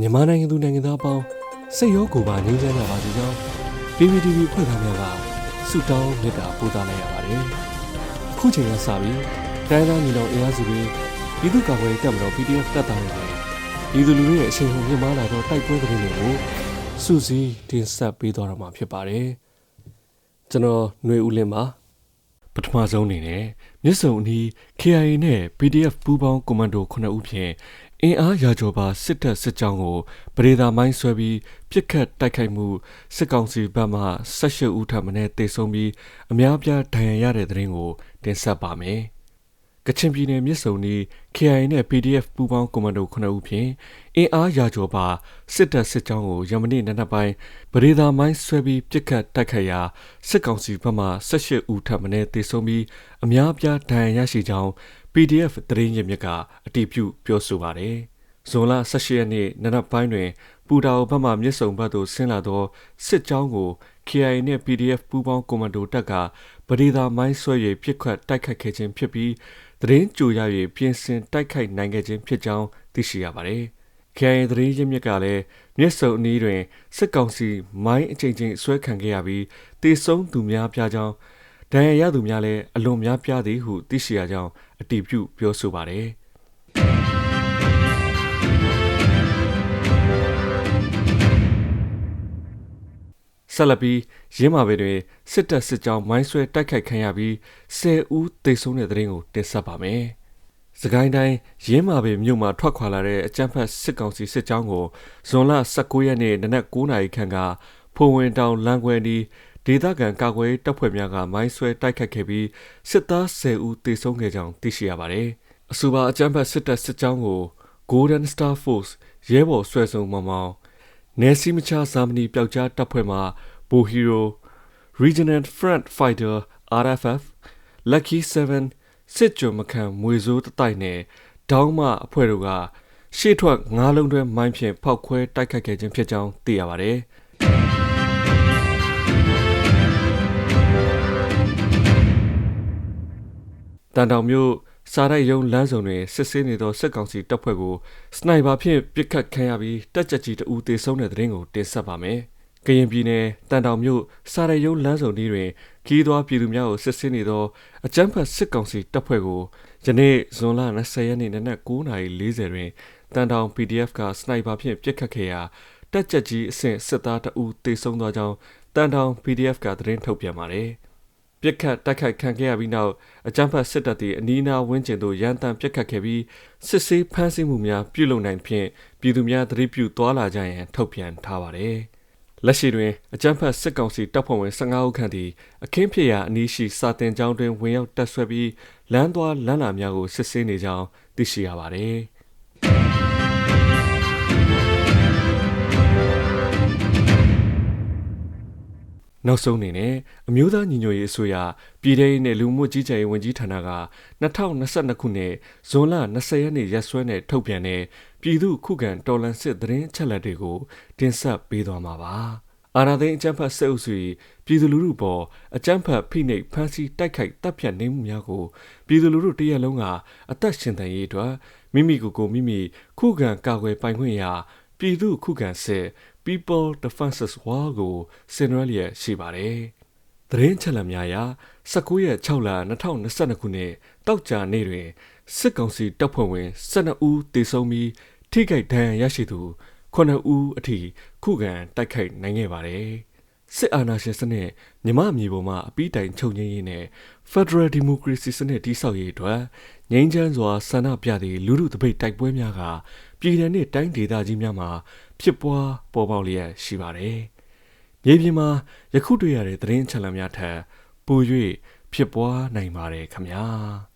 မြန်မာနိုင်ငံသူနိုင်ငံသားအပေါင်းစိတ်ရောကိုယ်ပါငြိမ်းချမ်းကြပါစေကြောင်း PPTV ဖွဲ့သားများကဆုတောင်းမေတ္တာပို့သလိုက်ရပါတယ်။အခုချိန်ကစပြီးတိုင်းသားညီတော်အင်အားစုတွေပြည်သူ့ကာကွယ်ရေးတပ်မတော် PDF တပ်သားတွေနဲ့ပြည်သူလူထုရဲ့အချိန်ဟုန်မြင့်မားလာသောတိုက်ပွဲသတင်းတွေကိုစုစည်းတင်ဆက်ပေးသွားတော့မှာဖြစ်ပါတယ်။ကျွန်တော်ຫນွေဦးလင်းပါပထမဆုံးအနေနဲ့မြစ်စုံအနီး KIA နဲ့ PDF ပူးပေါင်းကွန်မန်ဒို9ဦးဖြင့်အင်အားရာကျော်ပါစစ်တပ်စစ်ကြောင်းကိုပဒေသာမိုင်းဆွဲပြီးပြစ်ခတ်တိုက်ခိုက်မှုစစ်ကောင်စီဘက်မှ18ဦးထပ်မံတေဆုံးပြီးအများပြားဒဏ်ရာရတဲ့တဲ့ရင်ကိုတင်ဆက်ပါမယ်။ကချင်ပြည်နယ်မြစ်စုံနီး KIA နဲ့ PDF ပူးပေါင်းကွန်မန်ဒို9ဦးဖြင့်အင်အားရာကျော်ပါစစ်တပ်စစ်ကြောင်းကိုရမနေ့နံနက်ပိုင်းပဒေသာမိုင်းဆွဲပြီးပြစ်ခတ်တိုက်ခိုက်ရာစစ်ကောင်စီဘက်မှ18ဦးထပ်မံတေဆုံးပြီးအများပြားဒဏ်ရာရရှိကြောင်း PDF သတင်းရင်းမြစ်ကအတည်ပြုပြောဆိုပါတယ်။ဇွန်လ18ရက်နေ့နနက်ပိုင်းတွင် ပူတာအိုဘက်မှမြစ်စုံဘက်သို့ဆင်းလာသောစစ်ကြောင်းကို KIA နှင့် PDF ပူးပေါင်းကွန်မန်ဒိုတပ်ကပဒေသာမိုင်းဆွဲ၍ပြစ်ခတ်တိုက်ခိုက်ခဲ့ခြင်းဖြစ်ပြီးသတင်းကြိုရ၍ပြင်ဆင်တိုက်ခိုက်နိုင်ခဲ့ခြင်းဖြစ်ကြောင်းသိရှိရပါတယ်။ KIA သတင်းရင်းမြစ်ကလည်းမြစ်စုံအနီးတွင်စစ်ကောင်စီမိုင်းအကြိမ်ကြိမ်ဆွဲခံခဲ့ရပြီးတေဆုံးသူများပြားကြောင်း ဒဏ်ရာရသူများလည်းအလွန်များပြားသည်ဟုသိရှိရကြောင်းအတည်ပြုပြောဆိုပါတယ်။ဆက်လက်ပြီးရင်းမာပင်တွင်စစ်တပ်စစ်ကြောင်းမိုင်းဆွဲတိုက်ခိုက်ခံရပြီး10ဦးသေဆုံးတဲ့တဲ့ရင်ကိုတင်ဆက်ပါမယ်။စကိုင်းတိုင်းရင်းမာပင်မြို့မှာထွက်ခွာလာတဲ့အကြမ်းဖက်စစ်ကောင်စီစစ်ကြောင်းကိုဇွန်လ19ရက်နေ့နနက်9:00နာရီခန့်ကဖိုဝင်တောင်လမ်းခွဲနီး ဒေသခံကာကွယ်တပ်ဖွဲ့များကမိုင်းဆွဲတိုက်ခတ်ခဲ့ပြီးစစ်သား10ဦးသေဆုံးခဲ့ကြောင်းသိရှိရပါတယ်။အဆိုပါအကြမ်းဖက်စစ်တပ်စစ်ကြောင်းကို Golden Star Force ရဲဘော်ဆွဲဆောင်မောင်မောင်နယ်စီမချဇာမနီပျောက်ကြားတပ်ဖွဲ့မှဘိုဟီရို Regional Front Fighter RFF Lucky 7စစ်ကြုံမခံမွေစိုးတတိုက်နဲ့ဒေါင်းမအဖွဲ့တို့ကရှေ့ထွက်ငါးလုံးတွဲမိုင်းဖြင့်ဖောက်ခွဲတိုက်ခိုက်ခဲ့ခြင်းဖြစ်ကြောင်းသိရပါတယ်။ တန်တောင်မြို့စားရိုက်ရုံလမ်းဆောင်တွင်စစ်ဆေးနေသောစစ်ကောင်စီတပ်ဖွဲ့ကိုစနိုက်ပါဖြင့်ပစ်ခတ်ခံရပြီးတပ်ကြပ်ကြီးတဦးသေဆုံးတဲ့တဲ့ရင်ကိုတင်ဆက်ပါမယ်။ကရင်ပြည်နယ်တန်တောင်မြို့စားရိုက်ရုံလမ်းဆောင်တွင်ခီးသွွားပြည်သူများကိုစစ်ဆေးနေသောအကြမ်းဖက်စစ်ကောင်စီတပ်ဖွဲ့ကိုယနေ့ဇွန်လ20ရက်နေ့နနက်9:40တွင်တန်တောင် PDF ကစနိုက်ပါဖြင့်ပစ်ခတ်ခဲ့ရာတပ်ကြပ်ကြီးအဆင့်စစ်သားတအူသေဆုံးသွားကြောင်းတန်တောင် PDF ကသတင်းထုတ်ပြန်ပါတယ်။ ပြစ်ခတ်တိုက်ခိုက်ခံခဲ့ရပြီးနောက်အကြမ်းဖက်စစ်တပ်သည်အနီးအနားဝန်းကျင်သို့ရန်တမ်းပြစ်ခတ်ခဲ့ပြီးစစ်ဆေးဖမ်းဆီးမှုများပြုလုပ်နိုင်ဖြင့်ပြည်သူများသတိပြုသွားလာကြရန်ထုတ်ပြန်ထားပါတယ်။လက်ရှိတွင်အကြမ်းဖက်စစ်ကောင်စီတပ်ဖွဲ့ဝင်15ဦးခန့်သည်အခင်းဖြစ်ရာအနီးရှိစာတင်ကျောင်းတွင်ဝင်ရောက်တပ်ဆွဲပြီးလမ်းသွားလမ်းလာများကိုစစ်ဆေးနေကြောင်းသိရှိရပါတယ်။ နောက်ဆုံးအနေနဲ့အမျိုးသားညီညွတ်ရေးအစိုးရပြည်ထောင်နဲ့လူမှုကြီးကြပ်ရေးဝန်ကြီးဌာနက2022ခုနှစ်ဇွန်လ20ရက်နေ့ရက်စွဲနဲ့ထုတ်ပြန်တဲ့ပြည်သူ့ခုခံတော်လှန်စစ်သတင်းချက်လက်တွေကိုတင်ဆက်ပေးသွားမှာပါ။အာဏာသိမ်းအကြမ်းဖက်စစ်အုပ်စု၏ပြည်သူလူထုပေါ်အကြမ်းဖက်ဖိနှိပ်ဖမ်းဆီးတိုက်ခိုက်တပ်ဖြတ်နေမှုများကိုပြည်သူလူထုတရက်လုံးကအသက်ရှင်တန်ရေးအတွက်မိမိကိုယ်ကိုမိမိခုခံကာကွယ်ပိုင်ခွင့်ရာ ပြည်သူခုခံစစ် People Defenses War ကိုဆင်နွှဲလျက်ရှိပါတယ်။သတင်းချက်လက်များအရ19ရက်6လ2022ခုနှစ်တောက်ကြနေ့တွင်စစ်ကောင်စီတပ်ဖွဲ့ဝင်12ဦးသေဆုံးပြီးထိခိုက်ဒဏ်ရာရရှိသူ9ဦးအထိခုခံတိုက်ခိုက်နိုင်ခဲ့ပါတယ်။ စစ်အာဏာရှင်စနစ်မြမအမျိုးပေါ်မှာအပိတိုင်ချုပ်ငြိမ်းရေးနဲ့ Federal Democracy စနစ်တည်ဆောက်ရေးအတွက်ငြိမ်းချမ်းစွာဆန္ဒပြသည့်လူထုတပိတ်တိုက်ပွဲများကပြည်내နှင့်တိုင်းဒေသကြီးများမှာဖြစ်ပွားပေါ်ပေါက်လျက်ရှိပါတယ်။မြေပြင်မှာယခုတွေ့ရတဲ့သတင်းအချက်အလက်များထက်ပို၍ဖြစ်ပွားနိုင်ပါတယ်ခင်ဗျာ။